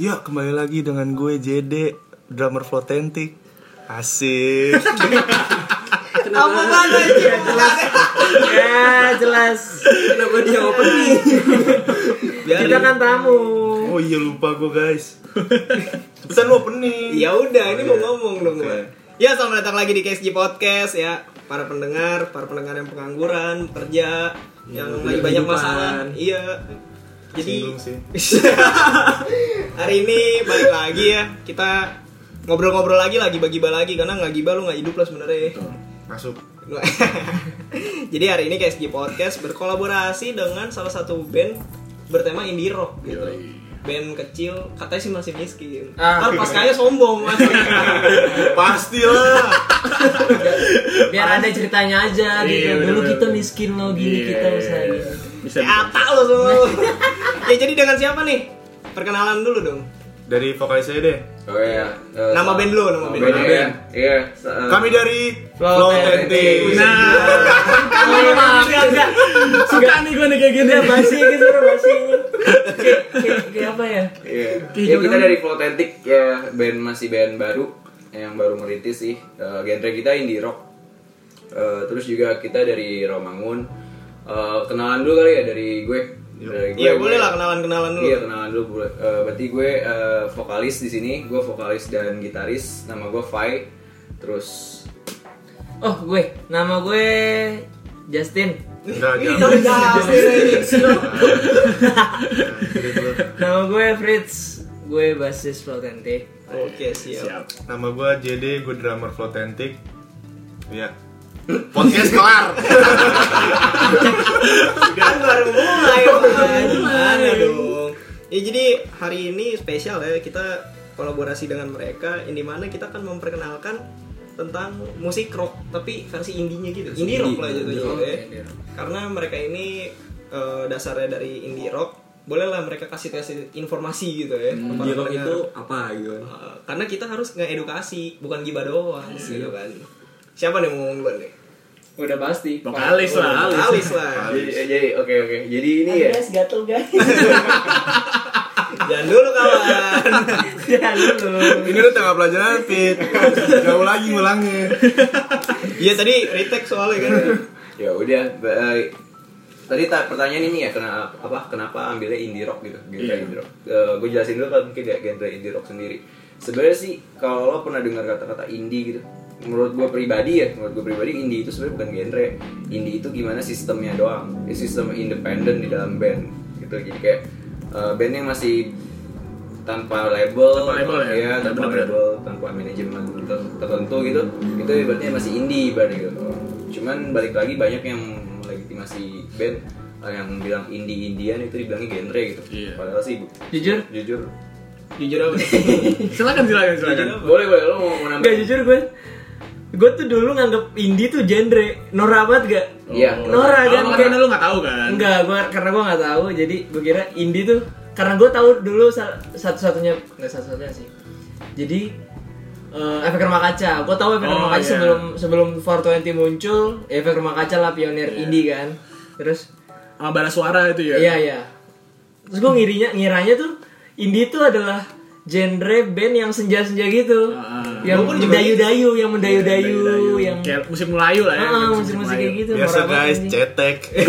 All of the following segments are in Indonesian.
Ya kembali lagi dengan gue JD Drummer Flotentik Asik Apa banget sih? Ya jelas. Kenapa dia opening? Kita kan tamu. Oh iya lupa gue guys Pesan lu opening Ya udah, ini mau ngomong dong gue. Ya, selamat datang lagi di KSG Podcast ya. Para pendengar, para pendengar yang pengangguran, kerja, yang lagi banyak masalah. Iya. Jadi hari ini balik lagi ya. Kita ngobrol-ngobrol lagi lagi bagi lagi karena nggak gibah lu nggak hidup lah sebenarnya. Masuk Jadi hari ini KSG Podcast berkolaborasi dengan salah satu band bertema indie rock gitu. Band kecil, katanya sih masih miskin. Ah. Ah, pas kayaknya sombong masih. Pastilah Biar ada ceritanya aja gitu. Iya, Dulu kita miskin loh gini Iya, kita iya, usaha iya. Bisa. Kata lo semua. ya jadi dengan siapa nih? Perkenalan dulu dong. Dari vokalis saya deh Oh iya. Eh, Nama so- band lu, nama band. Band, iya. Iya. so- Kami dari Flotentik. Flotentik Nah, Oh, enggak. suka nih gue nih kayak gini. Basi gitu, basi. Kayak apa ya? Iya. Ya, kita Jordan. dari Flotentik ya band masih band baru yang baru merintis sih. Eh, genre kita indie rock. Eh, terus juga kita dari Romangun. Eh, kenalan dulu kali ya dari gue. Dari gue, Iya boleh lah kenalan-kenalan dulu. Iya kenalan dulu boleh. Eh, berarti gue eh, vokalis di sini. Gue vokalis dan gitaris. Nama gue Fai. Terus Oh, gue. Nama gue Justin. Enggak. Nama gue Fritz. Gue basis Flotentik. Oke siap. Siap. Nama gue JD, gue drummer Flotentik Ya Podcast kelar. Kan baru mulai. Gimana dong? Ya jadi hari ini spesial ya kita kolaborasi dengan mereka yang di mana kita akan memperkenalkan tentang musik rock tapi versi indinya gitu. Indie rock lah jatuhnya gitu ya. karena mereka ini eh, dasarnya dari indie rock bolehlah mereka kasih kasih informasi gitu ya para Indie rock itu apa gitu? Uh, karena kita harus ngedukasi bukan gibah doang gitu kan. Siapa nih mau ngomong duluan nih Udah pasti. Vokalis lah. Alis lah jadi eh, jadi oke oke. Jadi ini ya. Guys, gatel guys. jangan dulu kawan Jangan dulu. Ini udah tengah pelajaran Fit Jauh lagi ngulangnya iya tadi retake soalnya kan ya udah baik tadi tak pertanyaan ini ya kenapa apa kenapa ambilnya indie rock gitu genre Iya. indie rock gue jelasin dulu kan mungkin ya genre indie rock sendiri sebenarnya sih kalau lo pernah dengar kata-kata indie gitu menurut gue pribadi ya menurut gue pribadi indie itu sebenarnya bukan genre indie itu gimana sistemnya doang ya, sistem independen di dalam band gitu jadi kayak eh, band yang masih tanpa label, Tanpa label ya? Iya, tanpa Bener-bener. label, tanpa manajemen ter- tertentu gitu itu ibaratnya masih indie ibaratnya gitu cuman balik lagi banyak yang legitimasi band yang bilang indie indian itu dibilangnya genre gitu Iya. padahal sih bu- Jujur? jujur jujur apa Silakan silakan silakan. boleh boleh lo mau, mau nambah Enggak jujur gue. Gue tuh dulu nganggep indie tuh genre. Norak banget gak? iya Nora kan Oh, karena lu nggak tahu kan? Enggak, gua karena gua nggak tahu, jadi gua kira indie tuh karena gua tahu dulu sa- satu-satunya nggak satu-satunya sih. Jadi eh, efek rumah kaca, gua tahu efek Oh, rumah kaca iya. sebelum sebelum 420 muncul, efek rumah kaca lah pionir indie kan. Terus Sama bara suara itu ya. iya iya. Terus gua ngirinya ngiranya tuh indie itu adalah genre band yang senja-senja gitu. Ah. yang mendayu-dayu, yang mendayu-dayu, Dayu-dayu. yang kayak musik Melayu lah ya. Ah, kayak musik-musik kayak gitu. Biasa guys, anjing. cetek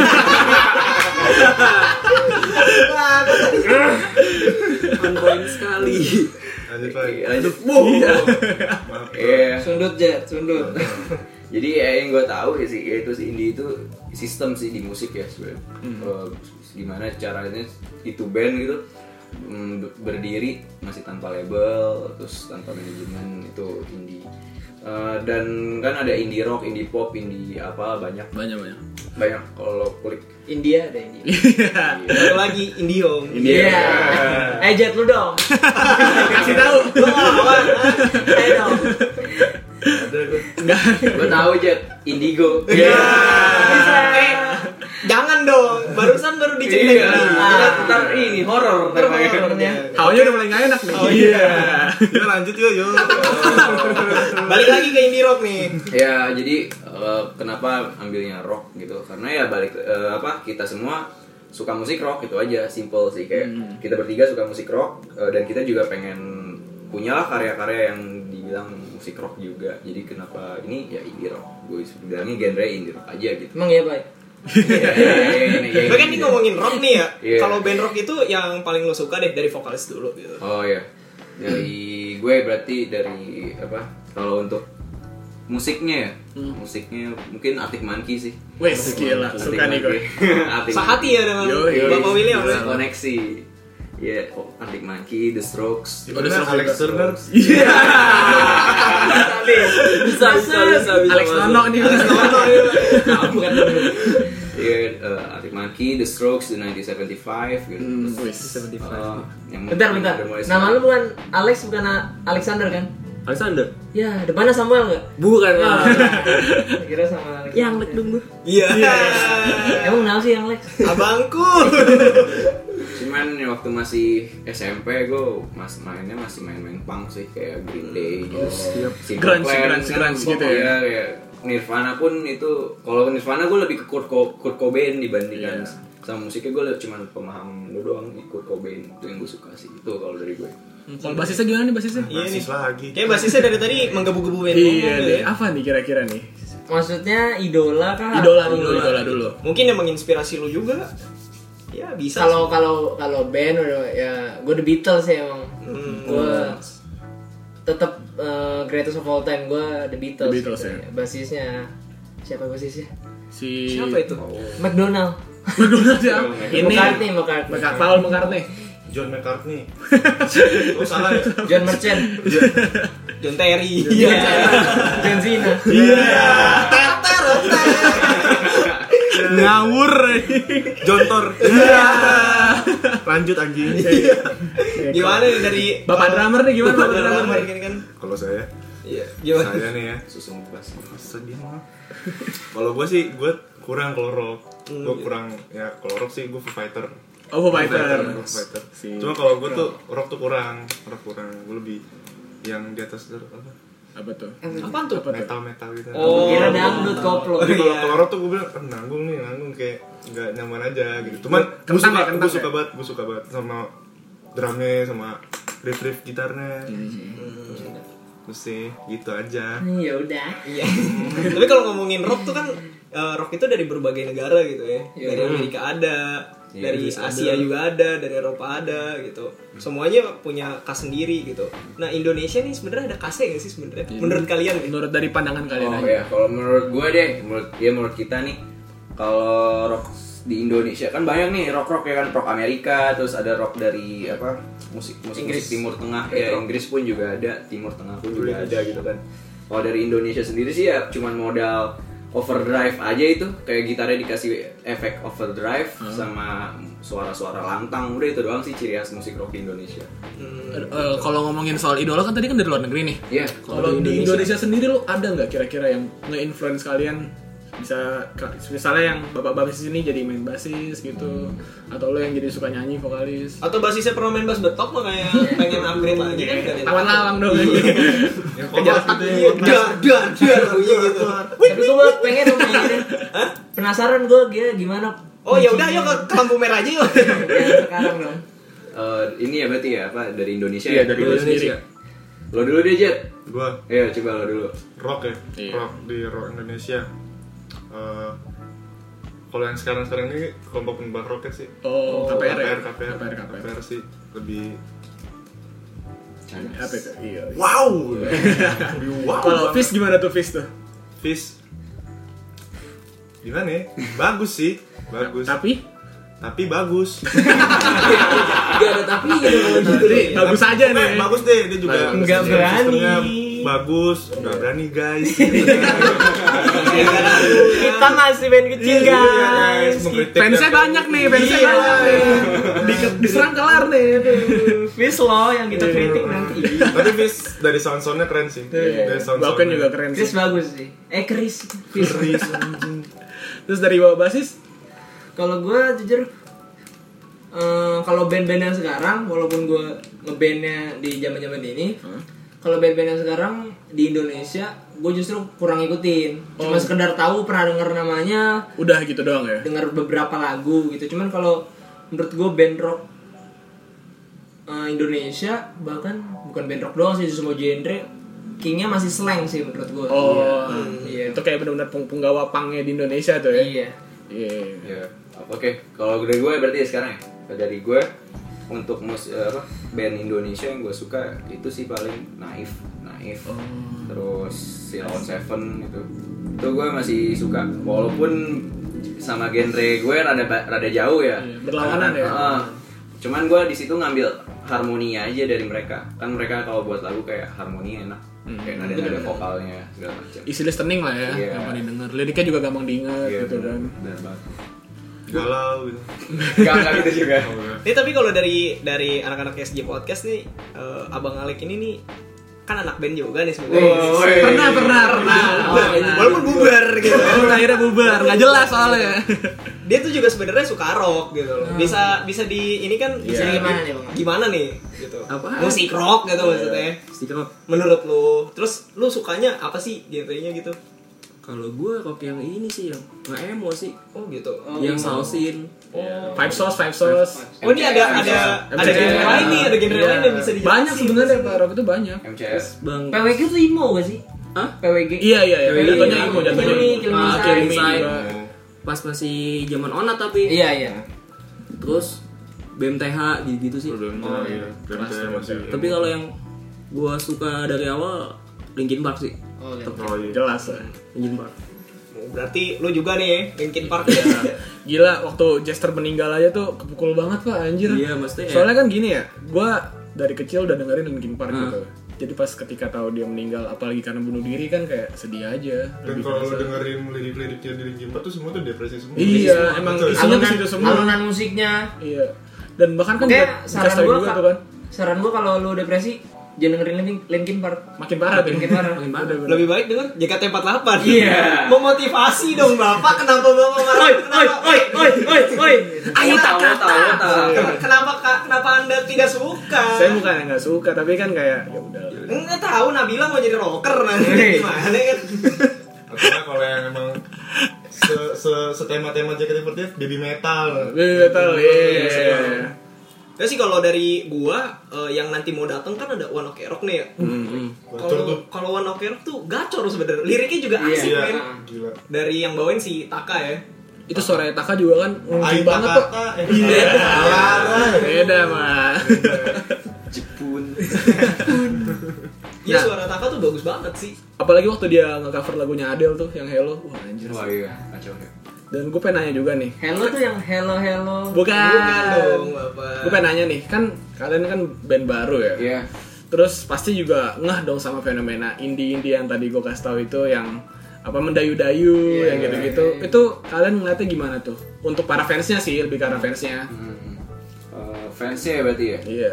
On point sekali. Lanjut lagi lanjut bro. iya Sundut jet, sundut. jadi ya, yang gue tahu ya sih yaitu si indie itu sistem sih di musik ya sebenarnya Eh, gimana caranya itu band gitu mm, berdiri masih tanpa label terus tanpa manajemen itu indie Eh, dan kan ada indie rock, indie pop, indie apa banyak Banyak banyak. banyak kalau klik India ada India. satu lagi Indiong Iya. Eh jet lu dong. Kasih tahu. Lu ngelawan, Eh dong. gue tahu jet indigo Iya. Eh, jangan dong barusan baru diceritain Iya. tadi. ntar ini horor Ntar. Hawanya udah mulai nggak enak nih. Oh, iya. Yuk lanjut yuk yuk balik lagi ke indie rock nih ya jadi eh, kenapa ambilnya rock gitu karena ya balik eh, apa kita semua suka musik rock itu aja simple sih kayak Hmm. kita bertiga suka musik rock eh, dan kita juga pengen punyalah karya-karya yang dibilang musik rock juga jadi kenapa ini ya indie rock gue bilangnya genre indie rock aja gitu Emang ya, Pak? Tapi kan ini ngomongin rock nih ya. Iya. Kalau band rock itu yang paling lo suka deh dari vokalis dulu gitu. Oh ya, dari gue berarti dari apa? Kalau untuk musiknya ya, musiknya mungkin Arctic Monkey sih. Wes gila, suka nih gue. Sehati ya dengan. Bapak William Bisa ya. koneksi. Ya, oh, Arctic Monkey, The Strokes. Oh, The Strokes Alex. Turner? Bisa, bisa, bisa, bisa. Alex masuk. Nono nih. Bukan Iya, eh, Arctic Monkey, The Strokes, The 1975 gitu. Hmm, Terus, wes. eh, yang Bentar, bentar. Nama lu bukan Alex, bukan Alexander kan? Alexander. Ya, depannya Samuel nggak? Bukan lah. kira sama Alex. Yang lek dong. Iya. Emang kenapa sih yang Lex? Abangku. Cuman waktu masih SMP gue mas mainnya masih main-main punk sih kayak Green Day gitu. Grunge, grunge, kan, grunge gitu ya. Iya, kayak Nirvana pun itu kalau Nirvana gue lebih ke Kurt, Co- Kurt Cobain dibandingkan Iya. sama musiknya gue cuma pemaham lu doang di Kurt Cobain itu yang gue suka sih itu kalau dari gue. Kalau basisnya gimana nih basisnya? Iya nih. Basis lagi. Kayak basisnya dari tadi menggebu-gebu Iya ngomong deh, ya. apa nih kira-kira nih? Maksudnya idola kah? Idola dulu, idola dulu. Mungkin yang menginspirasi lu juga. Ya bisa. Kalau kalau kalau band udah ya gue The Beatles ya emang. Hmm. Gue tetap eh, greatest of all time gue The Beatles. The Beatles, gitu ya. Basisnya siapa basisnya? Si Siapa itu? McDonald. McDonald ya. Ini McCartney, McCartney. Mc- Paul McCartney. John McCartney. Oh salah ya? John Merchant. John Terry. Iya. John Cena. Ngawur. John Thor. Iya. Lanjut anjing. Gimana nih dari Bapak drummer nih gimana Bapak drummer? nih? gini kan? Kalau saya, Iya. Gimana? saya nih ya. Susu ngebas. Sedih mah. Kalau gue sih, gue kurang kalau rock. Hmm, Gue iya. kurang ya kalau rock sih gue Foo Fighter. Oh, Foo Fighter. Foo Fighter. Si- Cuma kalau gue tuh rock tuh kurang, rock kurang. Gue lebih yang di atas tuh apa? Apa tuh? Apaan tuh? Apa tuh? Metal metal gitu. Oh. Kira dangdut koplo. Tapi kalau Iya. rock tuh gue bilang "Ah, nanggung nih, nanggung kayak nggak nyaman aja gitu. Cuman gue suka, ya, gue suka ya? banget, gue suka banget sama drumnya, sama riff riff gitarnya. Terus sih gitu aja. Ya udah. Iya. Tapi kalau ngomongin rock tuh kan eh, rock itu dari berbagai negara gitu ya. Dari Amerika ada, Iya, dari Inggris Asia juga ada, dari Eropa ada gitu. Semuanya punya khas sendiri gitu. Nah Indonesia nih sebenarnya ada khasnya nggak sih sebenarnya? Menurut kalian? Menurut dari pandangan kalian Oh aja. ya, kalau menurut gue deh, menurut dia menurut kita nih, kalau rock di Indonesia kan banyak nih rock rock ya kan rock Amerika, terus ada rock dari apa musik musik, Inggris. musik Timur Tengah Great ya rock. Inggris pun juga ada, Timur Tengah pun juga ada gitu kan. Kalau dari Indonesia sendiri sih ya cuman modal overdrive aja itu kayak gitarnya dikasih efek overdrive sama suara-suara lantang udah itu doang sih ciri khas musik rock di Indonesia. Hmm, Eh, kalau ngomongin soal idola kan tadi kan dari luar negeri nih. Iya. Kalau di Indonesia sendiri lo ada nggak kira-kira yang nge-influence kalian bisa misalnya yang bapak-bapak di sini jadi main basis gitu atau lo yang jadi suka nyanyi vokalis Atau basisnya pernah main bass betok makanya pengen upgrade lagi kan? tangan lalang dong Yang keras gitu ya. Dar dar dar gitu. Tapi gue pengen dong gini. Penasaran gue dia gimana? Oh ya udah ayo ke, lampu merah aja yuk. Ya, sekarang dong. Eh, ini ya berarti ya apa dari Indonesia Iya, ya? dari Indonesia. Lo dulu deh Jet. Gua Ayo coba lo dulu. rock ya Iya. rock di rock Indonesia Eh, kalau yang sekarang sekarang ini kelompok penggemar rocket sih. Oh KPR ya? KPR KPR. KPR KPR. KPR sih lebih apa itu iya wow! Wow kalau banget. Fis gimana tuh Fis tuh? Fish gimana ya bagus sih. Bagus. Tapi? Tapi bagus. Gak ada tapi gitu. Jadi, bagus aja Eh, nih. bagus deh dia juga Nggak sistem- berani. Bagus nggak berani guys Kita masih band kecil Iya, guys. mengkritik fansnya dan- banyak nih fansnya Iya. banyak nih Di, diserang kelar nih Fis loh yang kita kritik nanti. tapi Fish dari sound soundnya keren sih dari sound juga keren Chris sih bagus sih. Eh Chris. Fis. Chris terus dari bawa basis Kalau gue jujur eh, kalau band-band yang sekarang walaupun gue ngebandnya di zaman-zaman ini kalau band-band yang sekarang di Indonesia gue justru kurang ngikutin cuma Oh. sekedar tahu pernah denger namanya Udah gitu doang ya. dengar beberapa lagu gitu cuman kalau menurut gue band rock eh, Indonesia bahkan bukan band rock doang sih semua genre kingnya masih slang sih menurut gue Oh, iya itu kayak benar-benar peng- penggawa pangnya di Indonesia tuh ya. iya Iya. Ya, oke. Kalau dari gue berarti ya sekarang ya. Dari gue untuk mus eh, apa band Indonesia yang gue suka itu sih paling Naif, Naif. Terus Silon Seven itu. Itu gue masih suka. Walaupun sama genre gue rada rada jauh ya. Iya, berlawanan ya. Heeh. cuman gue di situ ngambil harmoni aja dari mereka. Kan mereka kalau buat lagu kayak harmoni enak. Kayak nada-nada vokalnya segala macam. Easy listening lah ya, Iya. gampang didengar. Liriknya juga gampang diingat Iya, gitu kan. benar banget. Galau gitu Gak, gak gitu juga. Nih tapi kalau dari dari anak-anak SJ Podcast nih eh, Abang Alek ini nih kan anak band juga nih sebenarnya. Woi. Pernah, pernah, pernah. Walaupun bubar gitu. Akhirnya bubar, nggak jelas soalnya. Dia tuh juga sebenarnya suka rock gitu loh. Bisa bisa di ini kan bisa Iya. Gimana nih, Bang? Gimana nih gitu. Apaan? Musik rock gitu maksudnya. Stiker rock. Menurut lu, terus lu sukanya apa sih genrenya gitu? Kalau gue rock yang ini sih yang nggak emo sih. Oh gitu. yang sausin. Five sauce, five sauce. Oh ini ada ada ada MCS. genre lain nih, ada genre Iya. lain yang bisa dijelasin. Banyak sebenarnya Pak rock itu banyak. MCS. Bang. PWG tuh imo gak sih Hah? PWG Iya iya iya. Iya, Jatuhnya iya. imo jatuhnya. Ah, Inside. juga. Pas masih zaman onat tapi. iya iya Terus BMTH gitu-gitu sih. Oh, iya masih Tapi kalau yang gua suka dari awal Linkin Park sih. Oh, iya. oh iya Jelas lah. Linkin Park. Berarti lu juga nih Linkin Park ya. Gila waktu Chester meninggal aja tuh kepukul banget pak anjir. Iya, maksudnya ya. Soalnya kan gini ya, gua dari kecil udah dengerin Linkin Park Hmm. gitu. Jadi pas ketika tahu dia meninggal, apalagi karena bunuh diri kan kayak sedih aja. dan kalau lu kerasa. dengerin lirik-liriknya di Linkin Park tuh semua tuh depresi semua Iya, emang isinya alunan, situ semua. alunan musiknya Iya. Dan bahkan kan Oke, saran gua tuh kan. saran gua kalau lu depresi jangan dengerin Linkin, Linkin Park. Makin parah. Makin parah. Makin parah. Lebih baik denger JKT48. Iya. Memotivasi dong Bapak, kenapa Bapak marah? Oi, oi, oi, oi, oi, oi. Ayo tahu tahu tahu. Ken- Kenapa Kak? Kenapa Anda tidak suka? Saya bukan yang nggak suka, tapi kan kayak ya udah. Enggak tahu Nabila mau jadi rocker nanti gimana kan? karena kalau yang emang se se setema-tema JKT48 baby metal Baby metal, iya. Ya sih kalau dari gua eh, yang nanti mau datang kan ada One Ok Rock nih ya. Gacor tuh Kalau kalau One Ok Rock tuh gacor sebenarnya. Liriknya juga asik iya men. gila Dari yang bawain si Taka ya. Itu suara Taka juga kan Aita banget tuh. kata eh Iya. Beda mah. Jepun. Iya Nah. suara Taka tuh bagus banget sih. Apalagi waktu dia nge-cover lagunya Adele tuh yang Hello. Wah anjir. Wah iya, kacau ya. Dan gue pengen nanya juga nih. Hello tuh yang hello hello. Bukan. Bukan dong, Bapak. Gue pengen nanya nih, kan kalian kan band baru ya. Iya. Terus pasti juga ngeh dong sama fenomena indie-indie yang tadi gue kasih tahu itu yang apa mendayu-dayu yang gitu-gitu. Itu kalian ngeliatnya gimana tuh? Untuk para fansnya sih, lebih karena fansnya. Hmm. Eh, fansnya ya berarti ya. Iya.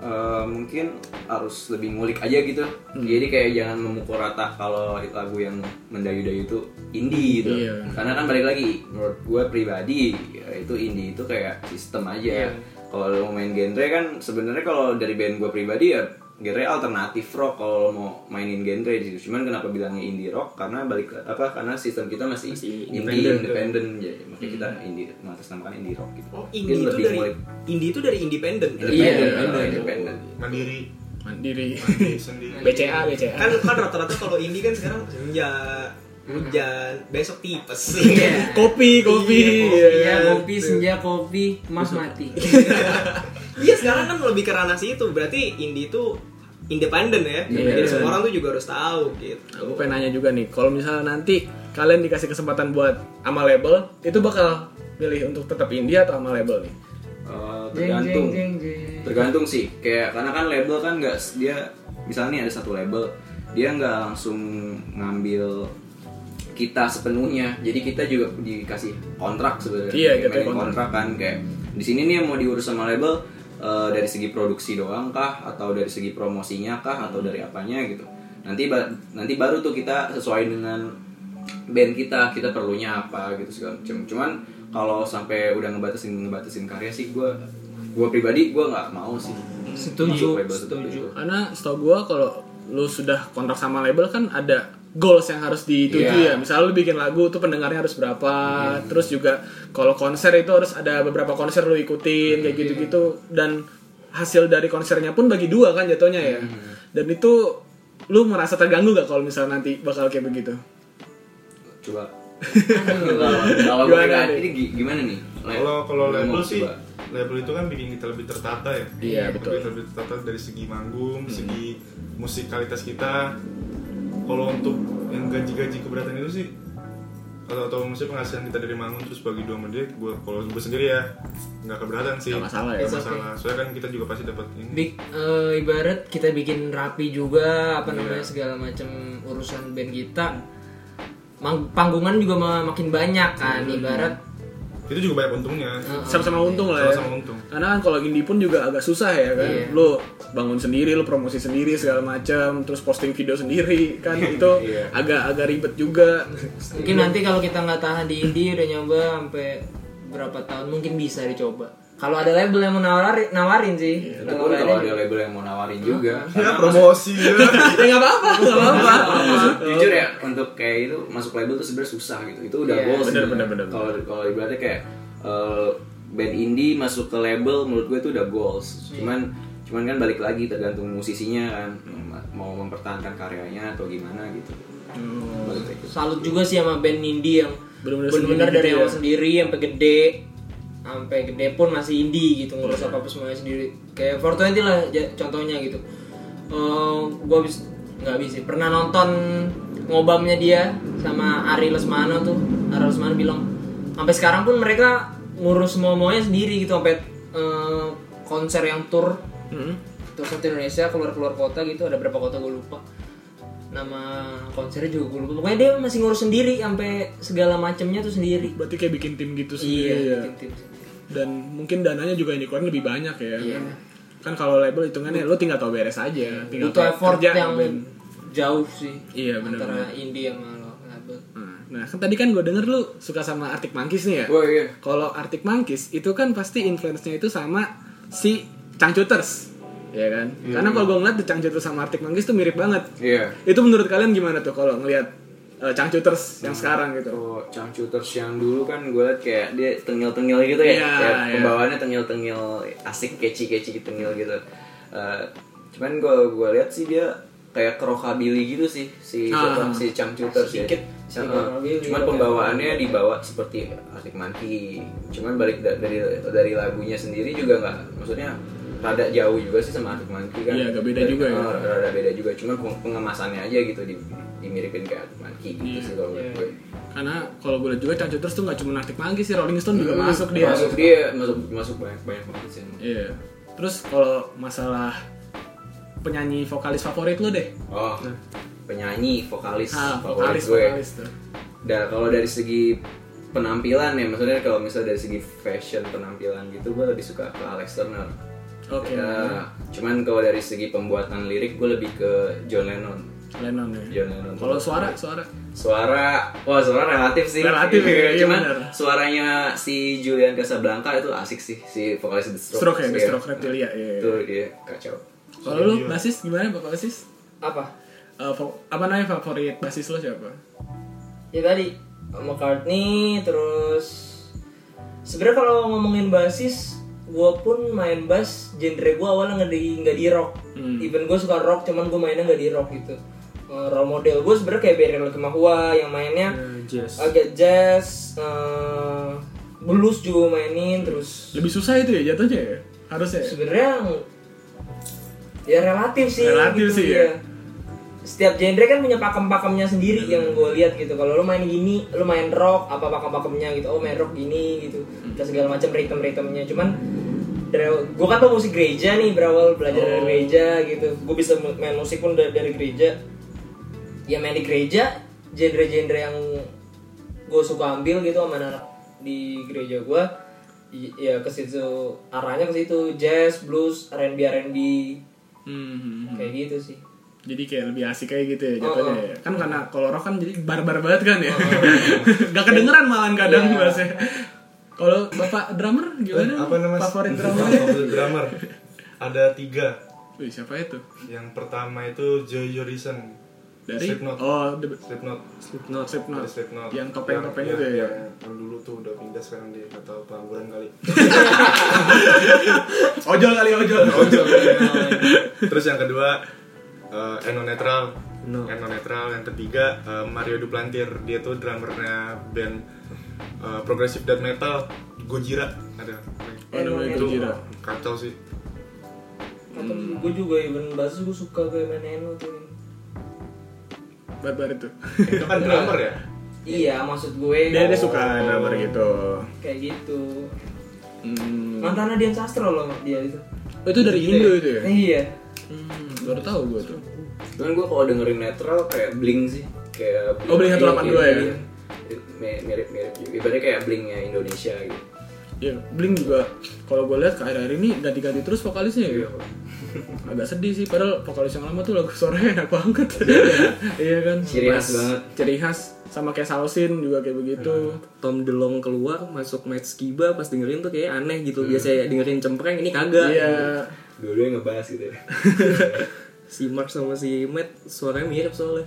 Eh, mungkin harus lebih ngulik aja gitu. Jadi kayak jangan memukul rata kalau lagu yang mendayu-dayu itu indie gitu. Iya. Karena kan balik lagi menurut gue pribadi ya itu indie itu kayak sistem aja. Kalau lo mau main genre kan sebenarnya kalau dari band gue pribadi ya genre alternatif rock kalau mau mainin genre di situ. Cuman kenapa bilangnya indie rock? Karena balik ke- apa? Karena sistem kita masih, Masih indie independen. independen ya. Makanya kita indie mengatasnamakan indie rock gitu. Oh, Mungkin indie itu lebih dari ngulik. indie itu dari independen. Iya, independen, independen. independen. mandiri Mandiri. mandiri sendiri BCA, BCA. Kan kan rata-rata kalau indie kan sekarang senja, hujan, besok tipes. Iya. kopi, kopi. Iya, kopi senja kopi, mas mati. Iya sekarang kan lebih ke ranah situ. Berarti indie itu independen ya. Iya. Jadi semua orang tuh juga harus tahu gitu. Aku pengen nanya juga nih, kalau misalnya nanti kalian dikasih kesempatan buat sama label, itu bakal pilih untuk tetap indie atau sama label nih? Eh, Jeng, tergantung jeng, jeng, jeng. tergantung sih kayak karena kan label kan nggak dia misalnya nih ada satu label dia nggak langsung ngambil kita sepenuhnya jadi kita juga dikasih kontrak sebenarnya Iya, Kayak kontrak. kontrak kan kayak di sini nih yang mau diurus sama label eh, dari segi produksi doang kah? Atau dari segi promosinya kah? Atau dari apanya gitu. Nanti ba- nanti baru tuh kita sesuai dengan band kita kita perlunya apa gitu segala macam. Cuman kalau sampai udah ngebatasin ngebatasin karya sih gue gue pribadi gue nggak mau sih. Setuju, setuju. Karena setahu gua kalau lu sudah kontrak sama label kan ada goals yang harus dituju Iya. ya. Misalnya lu bikin lagu tuh pendengarnya harus berapa. Terus juga kalau konser itu harus ada beberapa konser lu ikutin kayak gitu-gitu dan hasil dari konsernya pun bagi dua kan jatuhnya ya. Dan itu lu merasa terganggu gak kalau misalnya nanti bakal kayak begitu? coba kalau gue Gimana ini gi- gimana nih Kalau kalau label sih coba? label itu kan bikin kita lebih tertata ya. Iya, betul. Lebih, lebih tertata dari segi manggung, segi musikalitas kita. Kalau untuk yang gaji-gaji keberatan itu sih atau atau maksudnya penghasilan kita dari manggung terus bagi dua sama dia, gua kalau gue sendiri ya nggak keberatan sih. Nggak masalah ya. Nggak It's okay. masalah. Soalnya kan kita juga pasti dapat ini. Big, eh, ibarat kita bikin rapi juga apa namanya segala macam urusan band kita Mang- panggungan juga ma- makin banyak kan ibarat Itu juga banyak untungnya. Sama-sama untung lah ya. Sama-sama untung. Karena kan kalau indie pun juga agak susah ya kan. Iya. Lu bangun sendiri, lu promosi sendiri segala macam, terus posting video sendiri kan itu Iya. agak agak ribet juga. mungkin nanti kalau kita nggak tahan di indie udah nyoba sampai berapa tahun mungkin bisa dicoba kalau ada label yang mau nawarin nawarin sih. Itu pun kalau ada label yang mau nawarin juga. Ya promosi. Ya. ya nggak apa-apa, nggak apa-apa. jujur ya untuk kayak itu masuk label tuh sebenarnya susah gitu. Itu udah Iya, goals bener, bener, bener. kalau kalau ibaratnya kayak eh, band indie masuk ke label menurut gue itu udah goals. Cuman cuman kan balik lagi tergantung musisinya kan. Mau mempertahankan karyanya atau gimana gitu. Lagi. Salut juga sih sama band indie yang Bener-bener benar-benar dari gitu awal ya. sendiri sampai gede sampai gede pun masih indie gitu ngurus apa apa semuanya sendiri. Kayak 420 lah contohnya gitu. Eh, gua habis nggak habis sih pernah nonton ngobamnya dia sama Ari Lesmana tuh. Ari Lesmana bilang sampai sekarang pun mereka ngurus semua semuanya sendiri gitu sampai eh, konser yang tour. Hmm. tour satu Indonesia keluar keluar kota gitu ada berapa kota gue lupa. Nama konsernya juga gue lupa. Pokoknya dia masih ngurus sendiri sampai segala macamnya tuh sendiri. Berarti kayak bikin tim gitu iya sendiri ya. tim-tim. Dan mungkin dananya juga yang dikeluarin lebih banyak ya. Iya. Kan, kan kalau label hitungannya lu tinggal tau beres aja, tinggal butuh effort kerja yang band. jauh sih Iya, bener, antara bener. indie sama label Nah, kan tadi kan gue denger lu suka sama Arctic Monkeys nih ya. Oh iya. Kalau Arctic Monkeys itu kan pasti influence-nya itu sama si Changcuters. Ya kan? Karena kalau gue ngeliat The Changcuters sama Arctic Monkeys tuh mirip banget. Iya. Itu menurut kalian gimana tuh kalau ngelihat uh, Changcuters yang sekarang gitu? Oh, Changcuters yang dulu kan gue liat kayak dia tengil-tengil gitu ya. Iya, kayak iya. pembawaannya tengil-tengil asik keci-keci tengil gitu. Eh, cuman gue gue lihat sih dia kayak ke rockabilly gitu sih si Ah. siapa, si Changcuters ya. Rockabilly, cuman pembawaannya dibawa seperti Arctic Monkey. Cuman balik da- dari dari lagunya sendiri juga nggak maksudnya rada jauh juga sih sama Arctic Monkey kan. Iya, agak beda juga ya. Eh, rada beda juga. Cuman peng- pengemasannya aja gitu di, dimiripin kayak Arctic Monkey gitu Iya. sih kalau menurut gue. Karena kalau gue lihat juga Changcuters tuh nggak cuma Arctic Monkeys sih, Rolling Stone juga masuk dia. masuk dia masuk masuk banyak banyak banget sih Iya. Terus kalau masalah penyanyi vokalis favorit lu deh. oh penyanyi vokalis Ah, favorit vokalis gue vokalis tuh. dan kalau dari segi penampilan ya maksudnya kalau misalnya dari segi fashion penampilan gitu gue lebih suka ke Alex Turner Oke. Ya, cuman kalau dari segi pembuatan lirik gue lebih ke John Lennon Lennon ya. John Lennon Kalau suara, suara. suara wah suara relatif sih Relatif ya, iya cuman benar. suaranya si Julian Casablanca itu asik sih si vokalis The Strokes Stroke ya, The Iya. Stroke Reptilia. Iya. itu dia kacau Kalau lu basis gimana Bapak basis? apa Eh, fo- apa namanya favorit basis lo siapa? ya tadi McCartney terus sebenarnya kalau ngomongin basis gue pun main bass genre gue awalnya nggak di nggak di rock Hmm. even gue suka rock cuman gue mainnya nggak di rock gitu Eh, role model gue sebenarnya kayak Beryl Kemahua yang mainnya jazz agak jazz eh, blues juga mainin terus Lebih susah itu ya jatuhnya ya? Harusnya ya? sebenarnya ya relatif sih Relatif gitu, sih, ya. ya. setiap genre kan punya pakem-pakemnya sendiri yang gue lihat gitu kalau lu main gini lu main rock apa pakem-pakemnya gitu oh main rock gini gitu dan segala macam ritme-ritmenya cuman dari gue kan tuh musik gereja nih berawal belajar dari Oh. gereja gitu gue bisa main musik pun dari, dari gereja ya main di gereja genre-genre yang gue suka ambil gitu sama anak di gereja gue ya ke situ arahnya ke situ jazz blues R&B R&B Hmm. kayak gitu sih Jadi kayak lebih asik kayak gitu ya Oh, jatuhnya oh. ya. Kan karena kalau rock kan jadi barbar banget kan ya. Gak kedengeran malahan kadang Iya. bahasanya. Kalau Bapak drummer gimana? Apa namanya? Favorit? Favorit drummer. Ada tiga. Wih, siapa itu? Yang pertama itu Joy Jorison. Dari Slipknot. Oh, The Slipknot. Slipknot. Slipknot. Dari Slipknot. Yang topeng-topeng Yang- itu ya. yang, yang dulu tuh udah pindah sekarang dia nggak tahu pengangguran kali. Ojol kali ojol. Ojol. Terus yang kedua eh, Eno Netral. No. Eno Netral. Yang ketiga eh, Mario Duplantir. Dia tuh drummernya band eh, progressive death metal Gojira ada. Oh, namanya Itu Gojira. Kacau sih. Kata gue juga even bass gue suka kayak main Eno tuh. Barbar itu. Itu kan drummer ya. Iya, maksud gue Dia dia suka drummer gitu. kayak gitu. Hmm. Mantannya Dian Sastro loh dia itu. Oh, itu dari Indo itu ya? Iya. Hmm, baru tahu gue tuh. Cuman gue kalau dengerin netral kayak bling sih, kayak Oh, Blink 182 ya? Iya. Mi- Mirip-mirip juga. Ibaratnya kayak blingnya Indonesia gitu. Ya, Blink juga kalau gue lihat ke akhir-akhir ini ganti-ganti terus vokalisnya ya. Agak sedih sih, padahal vokalis yang lama tuh lagu suaranya enak banget. iya kan? Ciri khas banget. Ciri khas sama kayak Salsin juga kayak begitu. Tom DeLonge keluar masuk Matt Skiba pas dengerin tuh kayak aneh gitu. Biasa dengerin cempreng ini kagak. Iya. Dua-duanya ngebahas gitu ya. Si Mark sama si Matt suaranya mirip soalnya.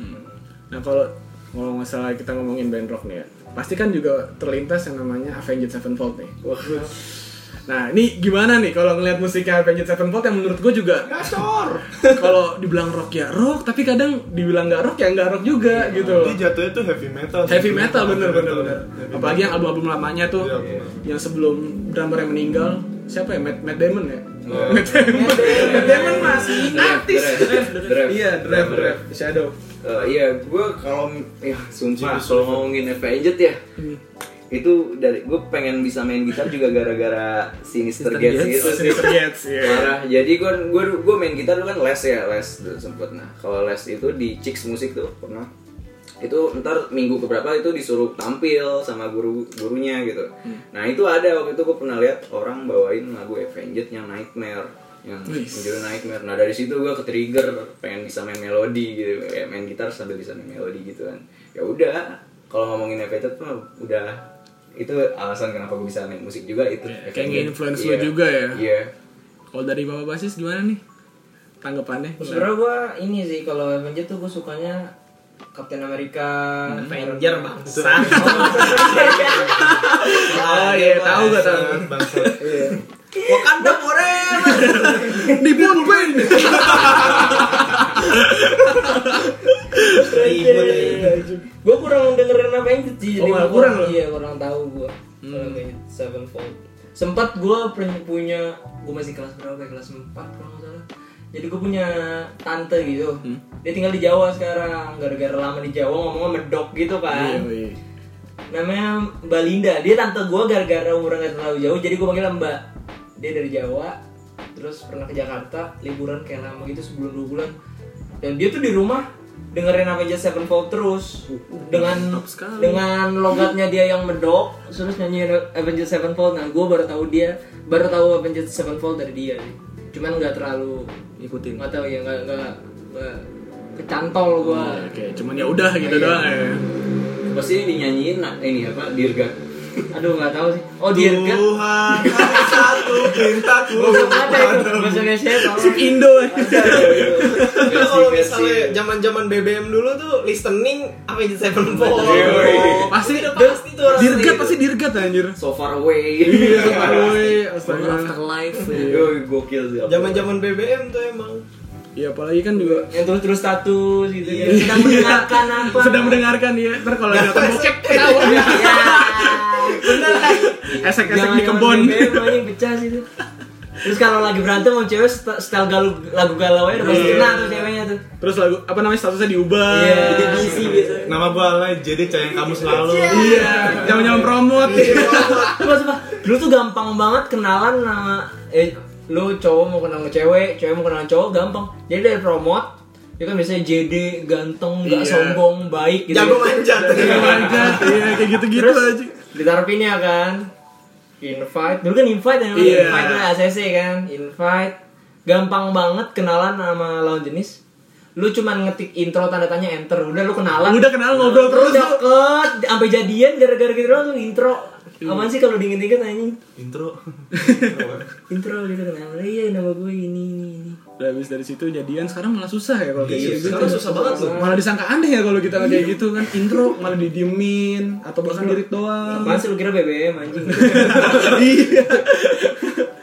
Nah kalau kalau masalah kita ngomongin band rock nih ya, pasti kan juga terlintas yang namanya Avenged Sevenfold nih. Nah ini gimana nih kalau ngeliat musiknya Avenged Sevenfold yang menurut gue juga Gacor. kalau dibilang rock ya rock, tapi kadang dibilang nggak rock ya nggak rock juga gitu. Dia jatuhnya tuh heavy metal. Heavy metal bener Heavy bener metal. bener. Apalagi yang album-album lamanya tuh, Iya, bener. yang sebelum drummer yang meninggal, siapa ya Matt, Matt Damon ya? Oh. Matt Damon. Matt Damon masih artis. Iya, Drive, Drive, Shadow. Eh, iya, gue kalau ya sumpah kalau ngomongin Avenged ya, Hmm. itu dari gue pengen bisa main gitar juga gara-gara Sinister Gates Gates. gitu. Sinister Gates, iya. Parah. Jadi gue gue gue main gitar dulu kan les ya les dulu sempet. Nah kalau les itu di Chicks Musik tuh pernah itu ntar minggu keberapa itu disuruh tampil sama guru gurunya gitu. Nah itu ada waktu itu gue pernah lihat orang bawain lagu Avenged yang Nightmare yang judul Nightmare. Nah dari situ gue ke trigger pengen bisa main melodi gitu, kayak main gitar sambil bisa main melodi gitu kan. Ya udah kalau ngomongin Avenged tuh udah itu alasan kenapa gue bisa main musik juga itu. Kayak Avenged. nge-influence lu Iya. juga ya? Iya. Kalau dari Bapak Basis gimana nih? Tanggapannya? Sebenernya gue ini sih kalau Avengers tuh gue sukanya Captain America, Avenger bangsa. Oh iya, tahu gak tahu. Bangsa. Wakanda forever. Di Moonbane! Gue kurang dengerin Avengers sih, Oh, gua kurang lo? Iya kurang tahu gue. Kalau Avengers Sevenfold. Sempat gue punya, gue masih kelas berapa? ya? Kelas 4 kalau nggak salah. Jadi gue punya tante gitu. Hmm. Dia tinggal di Jawa sekarang. Gara-gara lama di Jawa ngomongnya medok gitu kan. Iya, iya. namanya Mbak Linda dia tante gue gara-gara umurnya gak terlalu jauh jadi gue panggil Mbak dia dari Jawa terus pernah ke Jakarta liburan kayak lama gitu sebulan dua bulan dan dia tuh di rumah dengerin Avengers Sevenfold terus dengan Mantap sekali. dengan logatnya dia yang medok terus nyanyi Avengers Sevenfold nah gue baru tahu dia baru tahu Avengers Sevenfold dari dia cuman nggak terlalu Ikutin. nggak tahu ya nggak nggak kecantol gue Oh, Oke, cuman ya udah gitu doang ya. Pasti ini dinyanyiin nah, ini apa? Dirgat. Aduh nggak tahu sih oh dia kan Tuhan ada satu pintaku. ada itu bahasa Indonesia tau Sub Indo ya. Itu kalau misalnya zaman-zaman BBM dulu tuh listening Avenged Sevenfold. Yoi. Pasti pasti tuh Dirgat gitu. pasti dirgat anjir. So far away. Iya, For astaga. Afterlife. Yoi, gokil sih. Zaman-zaman BBM tuh emang. Iya, apalagi kan juga yang terus terus status gitu kan sedang mendengarkan apa sedang mendengarkan ya. Ntar kalau nonton bokep tahu dia. ya bener Esek-esek di. BBM anjing pecah sih tuh terus kalau lagi berantem sama cewek st- style galau lagu galau aja udah pasti Iya. kena tuh ceweknya tuh Terus lagu apa namanya statusnya diubah. iya jadi busy gitu Nama gua Alay, jadi sayang kamu selalu. Iya, jangan-jangan promote. Coba coba. Lu tuh gampang banget kenalan sama eh lu cowok mau kenal cewek, cewek mau kenal cowok gampang. Jadi dari promote dia kan biasanya JD, ganteng, gak Iya. sombong, baik gitu. Jago manjat. Iya, manjat. Iya, kayak gitu-gitu aja. ditaruh pinnya kan. Invite, dulu kan invite ya, namanya. Iya. invite lah ACC kan, invite. Gampang banget kenalan sama lawan jenis. Lu cuman ngetik intro tanda tanya enter, udah lu kenalan. Udah kenal ngobrol Terus deket, sampai jadian gara-gara gitu doang intro. Apaan sih kalau dingin-dingin anjing? Intro. intro gitu kenal iya nama gue ini ini ini udah habis dari situ jadian sekarang malah susah ya kalau kayak Iya, gitu sekarang susah banget loh. malah disangka aneh ya kalau kita kayak gitu kan intro malah didiemin atau bahkan dirit doang Apaan sih lu kira BBM anjing? iya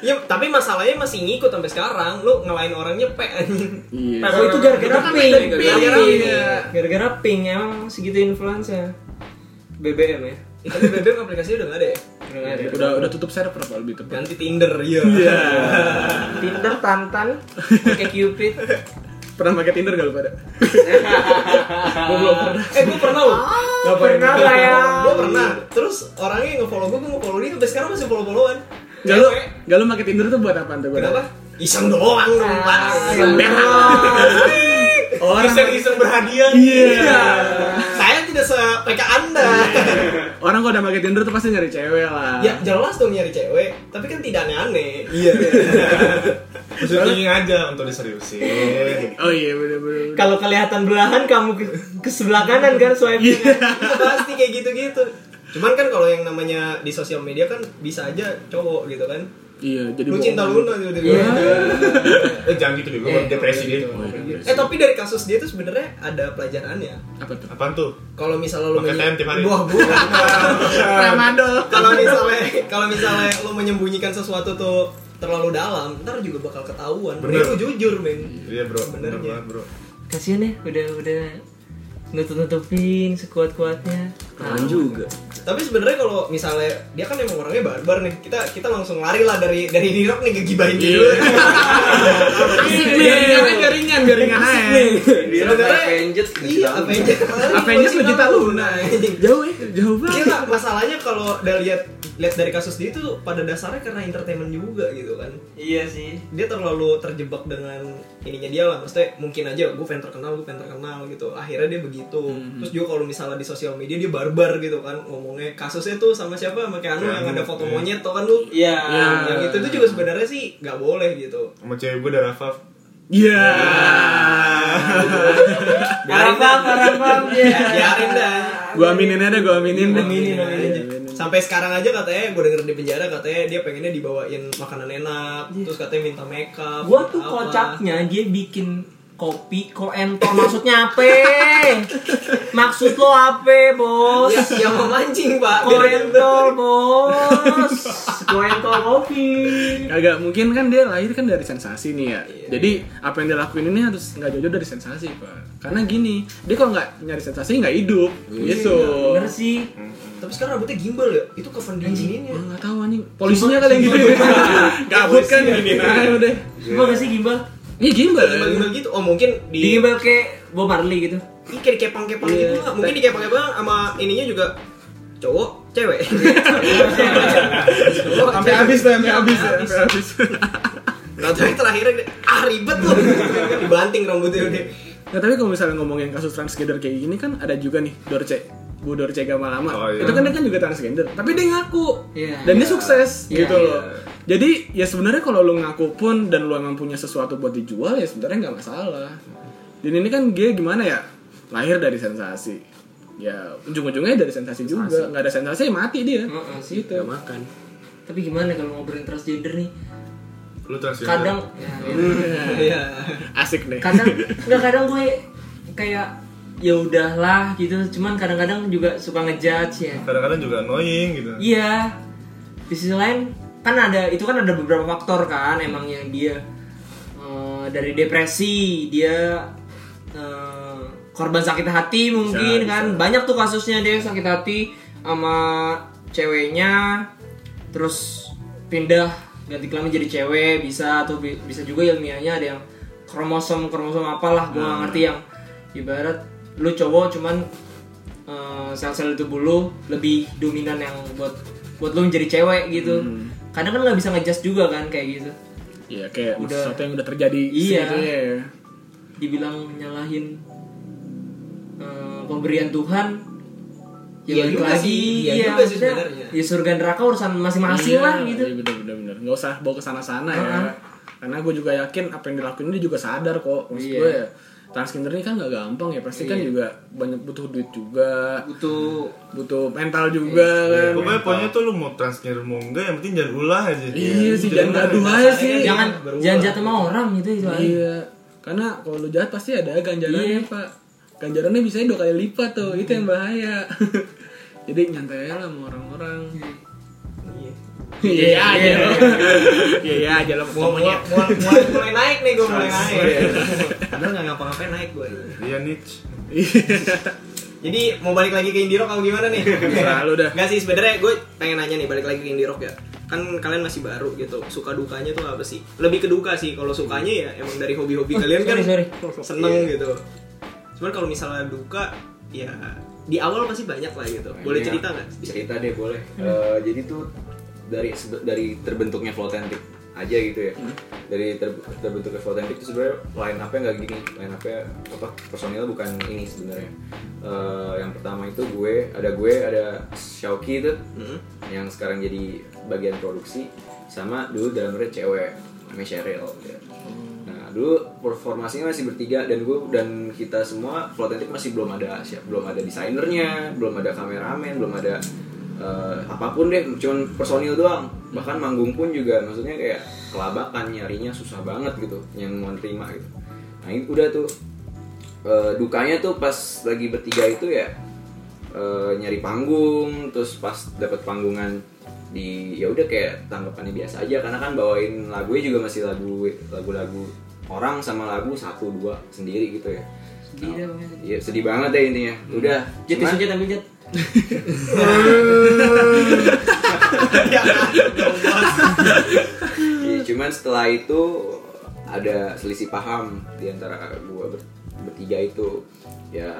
Ya, tapi masalahnya masih ngikut sampai sekarang. Lu ngelain orangnya pe anjing. iya Oh itu gara-gara ping, gara-gara ping. gara-gara ping emang segitu influence BBM ya. Eh, tapi BBM aplikasinya udah gak ada ya? Udah nggak ada. udah udah tutup server apa lebih tepat Ganti Tinder, iya. Tinder Tantan, pakai Cupid. pernah pakai Tinder gak lu pada? Eh, gue pernah loh. Gak pernah lah ya. Gue pernah. Terus orangnya nge-follow gue, gue nge-follow dia sampai sekarang masih follow-followan. Gak lu, gak lu pakai Tinder tuh buat apa tuh? Buat Kenapa? Iseng doang lu, Pak. Orang Iseng-iseng berhadiah. Iya. Saya tidak se-PK Anda. Orang kalau udah pakai Tinder tuh pasti nyari cewek lah. Ya jelas dong nyari cewek, tapi kan tidak aneh-aneh. Iya. Maksudnya aja untuk diseriusin. Oh iya bener-bener. Kalau kelihatan belahan kamu ke, ke sebelah kanan kan swipe Iya, pasti kayak gitu-gitu. Cuman kan kalau yang namanya di sosial media kan bisa aja cowok gitu kan. Iya, jadi Lu cinta Luna gitu. Iya. Eh jangan gitu deh, gue depresi dia. Eh tapi dari kasus dia tuh sebenarnya ada pelajarannya. Apa tuh? Apaan tuh? Kalau misalnya lu Pakai menye- TM tiap hari. Wah, bukan. Ramadol. kalau misalnya kalau misalnya lu menyembunyikan sesuatu tuh terlalu dalam, ntar juga bakal ketahuan. Bener. Bener. lu jujur, men. Iya bro, bener Sebenarnya. banget bro. Kasian ya, udah udah nutup-nutupin sekuat-kuatnya. Keren juga. Tapi sebenarnya kalau misalnya dia kan emang orangnya barbar nih, kita kita langsung lari lah dari dari Nirok nih kegibahin dia dulu. Asik nih. Garingan, garingan, garingan aja. Dia Sebenarnya- Avengers Iya, Avengers. Avengers lu cinta Luna. Jauh ya, jauh Iya banget. nggak, masalahnya kalau udah lihat lihat dari kasus dia itu pada dasarnya karena entertainment juga gitu kan. Iya sih. Dia terlalu terjebak dengan ininya dia lah. Maksudnya mungkin aja gue pengen terkenal, gue pengen terkenal gitu. Akhirnya dia begitu. Terus juga kalau misalnya di sosial media dia barbar gitu kan ngomongnya kasusnya tuh sama siapa sama kayak anu yang ada foto monyet tuh kan lu. Iya. Yang itu tuh juga sebenarnya sih nggak boleh gitu. Sama cewek gue darah Faf. Iya. Parah. Ya, biarin dah. Gua aminin aja, gua aminin. Aminin, aminin. Sampai sekarang aja katanya gue denger di penjara katanya dia pengennya dibawain makanan enak, terus katanya minta makeup. Gua tuh apa. kocaknya dia bikin kopi koentol maksudnya apa? Maksud lo apa, Bos? Ya, yang memancing pak. Koentol, Bos. Koentol kopi. Kagak mungkin kan dia lahir kan dari sensasi nih ya. Iya. Jadi apa yang dia lakuin ini harus nggak jauh dari sensasi pak. Karena gini, dia kalau nggak nyari sensasi nggak hidup, gitu. Bener sih. Tapi sekarang rambutnya gimbal ya? Itu kapan digininya? Gua nggak tahu anjing. Polisinya kali yang gitu. Gabut kan gini udah. Gimbal gak sih gimbal? Iya gimbal. Gimbal-gimbal gitu. Oh mungkin Di di gimbal kayak Bob Marley gitu. Ih, kayak dikepang-kepang gitu lah. Mungkin dikepang-kepang sama ininya juga cowok, cewek. Cowok, Sampai habis tuh, sampai Iya, habis, ya, sampai habis. Nah, tapi terakhirnya ah ribet loh. Dibanting rambutnya udah. Nah tapi kalau misalnya ngomongin kasus transgender kayak gini kan ada juga nih Dorce Bu Dorce Gamalama Oh, iya. itu kan dia kan juga transgender tapi dia ngaku Iya. dan dia sukses Iya, gitu iya. loh jadi ya sebenarnya kalau lu ngaku pun dan lu emang punya sesuatu buat dijual ya sebenarnya nggak masalah dan ini kan dia gimana ya lahir dari sensasi ya ujung-ujungnya dari sensasi, juga nggak ada sensasi ya mati dia Heeh sih. gitu Gak makan. Tapi gimana kalau ngobrolin transgender nih? Lu transgender. Kadang Iya. asik nih kadang nggak kadang gue kayak ya udahlah gitu. Cuman kadang-kadang juga suka ngejudge ya. Kadang-kadang juga annoying gitu. iya. Di sisi lain kan ada itu kan ada beberapa faktor kan emang yang dia eh, dari depresi dia eh, korban sakit hati mungkin Bisa, kan. banyak tuh kasusnya dia sakit hati sama ceweknya terus pindah ganti kelamin jadi cewek bisa atau bi- bisa juga ilmiahnya ada yang kromosom kromosom apalah gue nggak ngerti yang ibarat lu cowok cuman eh, sel-sel di tubuh lu lebih dominan yang buat buat lu menjadi cewek gitu kadang kan nggak bisa ngejudge juga kan kayak gitu Iya kayak Udah. sesuatu yang udah terjadi Iya. ya. dibilang nyalahin eh, pemberian Tuhan ya balik juga lagi sih, iya iya, juga sih sebenarnya. ya surga neraka urusan masing-masing Iya, lah gitu Iya bener bener bener. Nggak usah bawa ke sana sana ya. Karena gue juga yakin apa yang dilakuin dia juga sadar kok. Maksud Iya. gue ya transgender ini kan nggak gampang ya pasti kan Iya. juga banyak butuh duit juga. Butuh butuh mental juga kan. Pokoknya poinnya tuh lu mau transgender mau enggak, yang penting jangan ulah aja. iya sih jangan gaduh aja sih. Jangan jangan jatuh sama orang gitu itu aja. iya. Karena kalau lu jahat pasti ada ganjarannya Iya. pak. Ganjarannya bisa dua kali lipat tuh itu yang bahaya. Jadi nyantai lah sama orang-orang. Iya aja lo iya iya aja lo Mulai, ngomongnya mulai, naik nih gue mulai naik. Padahal nggak ngapa-ngapain naik gue. Iya niche. Jadi mau balik lagi ke indie rock atau gimana nih? Selalu dah. Enggak sih sebenarnya gue pengen nanya nih balik lagi ke indie rock ya. Kan kalian masih baru gitu. Suka dukanya tuh apa sih? Lebih ke duka sih. Kalau sukanya ya emang dari hobi-hobi kalian kan sorry, seneng gitu. Cuman kalau misalnya duka ya di awal pasti banyak lah gitu. Boleh Iya. cerita nggak? cerita deh boleh Eh, jadi tuh dari dari terbentuknya Flotentic aja gitu ya. Dari ter- terbentuknya Flotentic itu sebenarnya line up-nya nggak gini. Line up-nya apa personil bukan ini sebenarnya. Eh, yang pertama itu gue ada gue ada Shauki itu Hmm. yang sekarang jadi bagian produksi sama dulu drummernya cewek namanya Cheryl ya. Nah dulu formasinya masih bertiga dan gue dan kita semua Flotentic masih belum ada siap belum ada desainernya belum ada kameramen belum ada eh, apa pun deh cuman personil doang. Bahkan manggung pun juga maksudnya kayak kelabakan nyarinya susah banget gitu yang mau terima gitu. Nah ini udah tuh. Eh, dukanya tuh pas lagi bertiga itu ya eh, nyari panggung terus pas dapat panggungan di ya udah kayak tanggapannya biasa aja. Karena kan bawain lagunya juga masih lagu lagu-lagu orang sama lagu satu dua sendiri gitu ya. Sedih dah, pokoknya. Iya sedih banget deh intinya. Udah cuman- jet ambil jet. Iya, cuman setelah itu ada selisih paham di antara gua ber- bertiga itu. Ya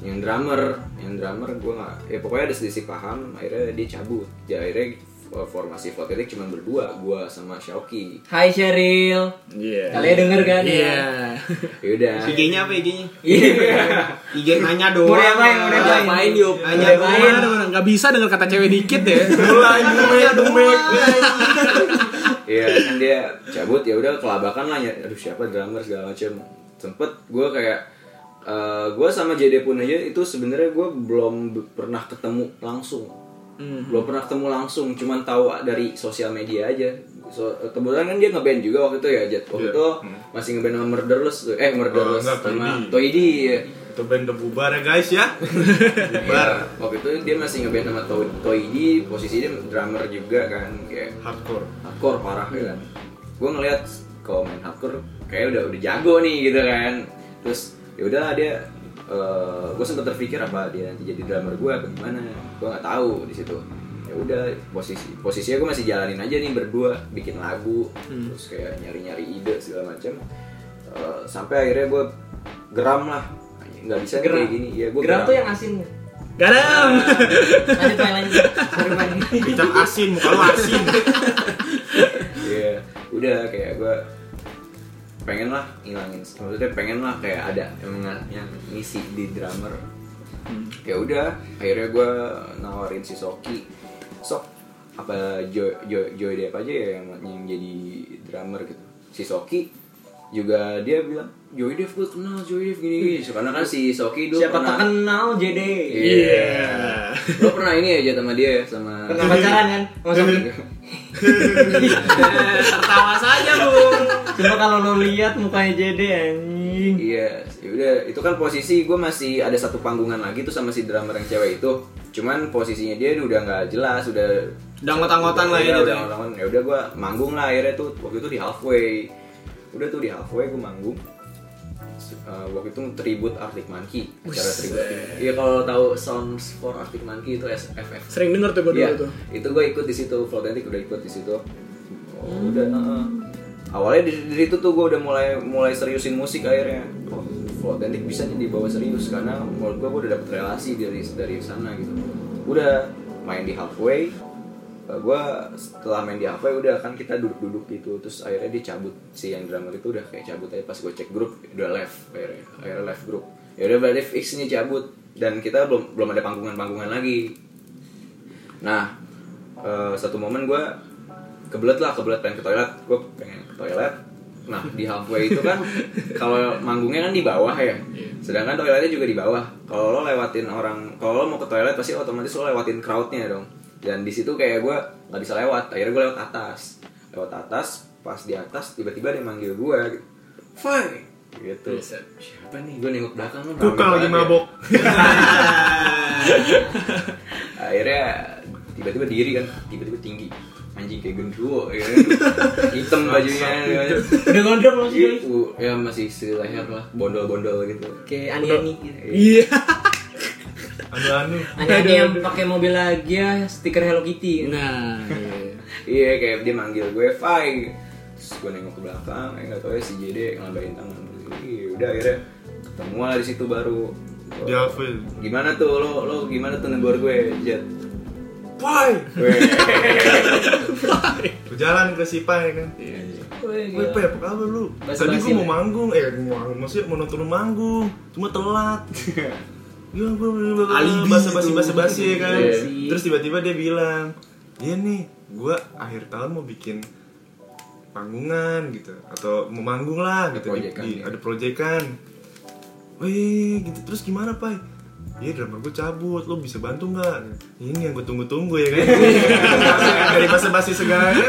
yang drummer yang drummer gua nggak ya pokoknya ada selisih paham akhirnya dia cabut. Ya akhirnya formasi Flotetic cuma berdua gua sama Shauki Hai Cheryl. iya Kalian denger kan? iya yaudah IG-nya apa IG-nya? Iya. IG nanya doang. Mau diapain, mau diapain? Ngapain yuk? Nanya doang. main. Nggak bisa denger kata cewek dikit ya Mulai demek demek. Iya kan dia cabut ya udah kelabakan lah ya. Aduh siapa drummer segala macem. Sempet gue kayak gue sama JD pun aja itu sebenarnya gue belum be- pernah ketemu langsung. Belum pernah ketemu langsung, cuman tahu dari sosial media aja. So, kebetulan kan dia ngeband juga waktu itu ya, Jet. Waktu Iya. itu masih ngeband sama Murderless tuh. Eh, Murderless Oh, sama. Toydi. ya. Itu band udah bubar ya guys ya. Iya, waktu itu dia masih ngeband sama Toy- Toydi, posisinya drummer juga kan, kayak Hardcore. hardcore parah ya kan gue ngeliat kalau main hardcore kayak udah udah jago nih gitu kan terus ya udahlah dia gue sempet terpikir apa dia nanti jadi drummer gue apa gimana gue nggak tahu di situ ya udah posisi posisinya gue masih jalanin aja nih berdua bikin lagu terus kayak nyari nyari ide segala macam Eh, sampai akhirnya gue geram lah nggak bisa Geram. kayak gini ya gue Geram tuh yang asin. garam Lanjut main lanjut. Sorry, main. Kecap asin, muka lu asin. Iya, udah kayak gue pengen lah ngilangin maksudnya pengen lah kayak ada yang, yang ngisi di drummer ya udah akhirnya gue nawarin si Soki sok apa Joy Joy Joy Depp aja ya yang, yang jadi drummer gitu si Soki juga dia bilang Joy Dev gue kenal Joy Dev gini gini karena kan si Soki dulu Siapa pernah tak kenal JD. Iya. Lo pernah ini aja sama dia ya sama Pernah pacaran kan? Masuk. Tertawa saja bung. Cuma kalau lo lihat mukanya JD anjing. Iya, ya udah itu kan posisi gue masih ada satu panggungan lagi tuh sama si drummer yang cewek itu. Cuman posisinya dia udah nggak jelas, udah Udah ngotang-ngotan lah Iya, ya. udah ngotang-ngotan. Ya udah gue manggung lah akhirnya tuh waktu itu di halfway. Udah tuh di halfway gue manggung. Uh, waktu itu tribute Arctic Monkey acara tribute iya kalau tahu Sounds for Arctic Monkey itu SFF sering denger tuh gue dulu Iya, tuh itu gue ikut di situ, Flotentic udah ikut di situ. Oh, udah. heeh. Awalnya dari, dari itu tuh gue udah mulai mulai seriusin musik akhirnya. Oh, Flotentic bisa nih dibawa serius karena menurut gue gue udah dapet relasi dari dari sana gitu. Udah main di halfway. gue setelah main di halfway udah kan kita duduk-duduk gitu terus akhirnya dia cabut si yang drummer itu udah kayak cabut aja pas gue cek grup udah left akhirnya akhirnya left grup ya udah berarti fix nih cabut dan kita belum belum ada panggungan-panggungan lagi Nah, eh, satu momen gue kebelet lah, kebelet. Pengen ke toilet. Gue pengen ke toilet. nah di halfway itu kan kalau manggungnya kan di bawah ya. Sedangkan toiletnya juga di bawah. Kalau lo lewatin orang kalau lo mau ke toilet pasti otomatis lo lewatin crowdnya dong. Dan di situ kayak gue nggak bisa lewat. Akhirnya gue lewat atas. Lewat atas pas di atas tiba-tiba dia manggil gue gitu. Fai! Gitu. Siapa nih? Gue nengok belakang kan Kuka lagi ya. mabok. akhirnya tiba-tiba diri kan tiba-tiba tinggi anjing kayak gendruwo ya kan. hitam bajunya Udah gondrong loh sih. Itu, ya masih seleher lah bondol-bondol gitu Kayak ani-ani gitu. Iya. Anu-anu. Ani-ani yang pakai mobil lagi ya stiker Hello Kitty. Nah, iya. kayak dia manggil gue Fai terus gue nengok ke belakang eh nggak tahu ya si JD ngabain tangan iya udah akhirnya ketemu lah di situ baru Alvin. gimana tuh lo lo gimana tuh negor gue Jet Pai. Weh. Gue jalan ke si Pai kan. Wih, Woi, Pai, apa kabar lu? Tadi gue mau manggung, eh mau manggung, maksudnya mau nonton manggung, cuma telat. Ya gue Alibi basa-basi itu. basa-basi ya kan. Iya. Terus tiba-tiba dia bilang, "Iya nih, gue akhir tahun mau bikin panggungan gitu atau mau manggung lah gitu di- proyekan, di- ya. ada proyekan Wih gitu terus gimana pai Iya drama gue cabut, lo bisa bantu nggak? Ini yang gue tunggu-tunggu ya kan? Dari basa-basi segala kan?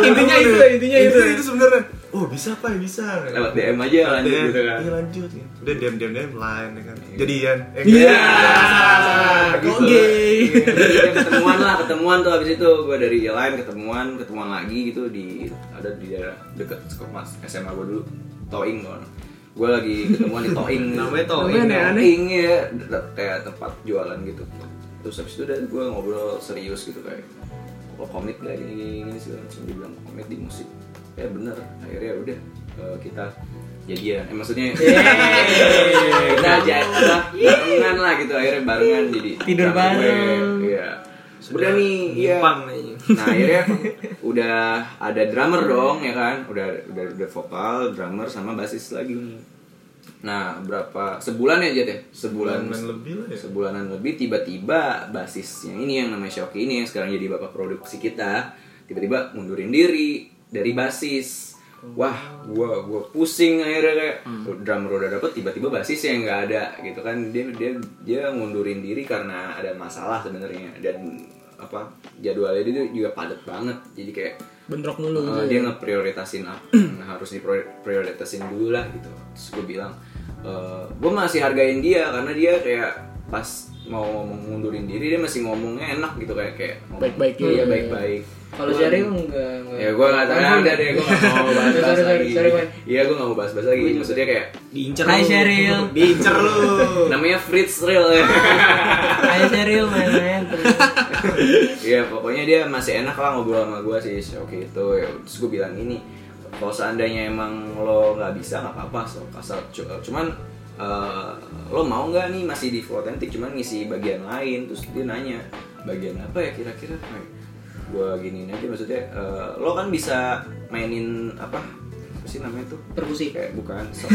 Intinya itu, intinya itu. Itu sebenarnya. Oh bisa pai bisa. lewat DM aja lanjut DM, gitu kan Iya lanjut. ya. Udah DM DM DM lain ya kan? Jadian. Eh, Iya. Gitu. Kok gay? Iya, ketemuan lah ketemuan tuh abis itu gue dari lain ketemuan ketemuan lagi gitu di ada di daerah deket sekolah SMA gue dulu Toing gue gue lagi ketemuan di Toing. Namanya Toing. Aneh-aneh. Toing ya. Kayak tempat jualan gitu. Terus habis itu udah gue ngobrol serius gitu kayak lo komit gak gini, gini segala macam dia bilang komit di musik. Ya bener. Akhirnya udah eh, kita jadian eh maksudnya kita jadi barengan lah gitu akhirnya barengan jadi Tidur bareng. iya nih iya. nah akhirnya udah ada drummer dong ya kan? Udah udah udah vokal drummer sama basis lagi. Nih nah berapa sebulan ya Jet ya? Sebulan. Sebulanan lebih lah ya. sebulanan lebih tiba-tiba basis yang ini yang namanya Shoki ini yang sekarang jadi bapak produksi kita tiba-tiba mundurin diri dari basis. Wah gua gua pusing akhirnya kayak drummer udah dapet tiba-tiba basis yang nggak ada gitu kan? Dia dia dia ngundurin diri karena ada masalah sebenarnya. Dan apa jadwalnya dia juga padat banget jadi kayak Bentrok mulu. Uh, dia ya. ngeprioritasin apa yang harus diprioritasin dulu lah gitu terus gue bilang gue masih hargain dia karena dia kayak pas mau ngomong mundurin diri dia masih ngomongnya enak gitu kayak kayak Baik-baik iya gitu. baik-baik Kalau Gua- Syaril enggak enggak. ya gue nggak tahu udah deh gue nggak mau bahas-bahas Sorry, sorry, lagi iya gue nggak mau bahas-bahas lagi maksudnya kayak Diincer Hai, lu. Sheryl. Diincer lu. namanya Fritz Real ya Ayo Syaril main-main. Iya pokoknya dia masih enak lah ngobrol sama gue sih oke itu. Ya terus gue bilang ini kalau seandainya emang lo nggak bisa nggak apa-apa so kasar cu- cuman eh, lo mau nggak nih masih di Flotentik cuman ngisi bagian lain terus dia nanya bagian apa ya kira-kira? Gue giniin aja maksudnya eh, lo kan bisa mainin apa sih namanya tuh? Perkusi. kayak bukan sound,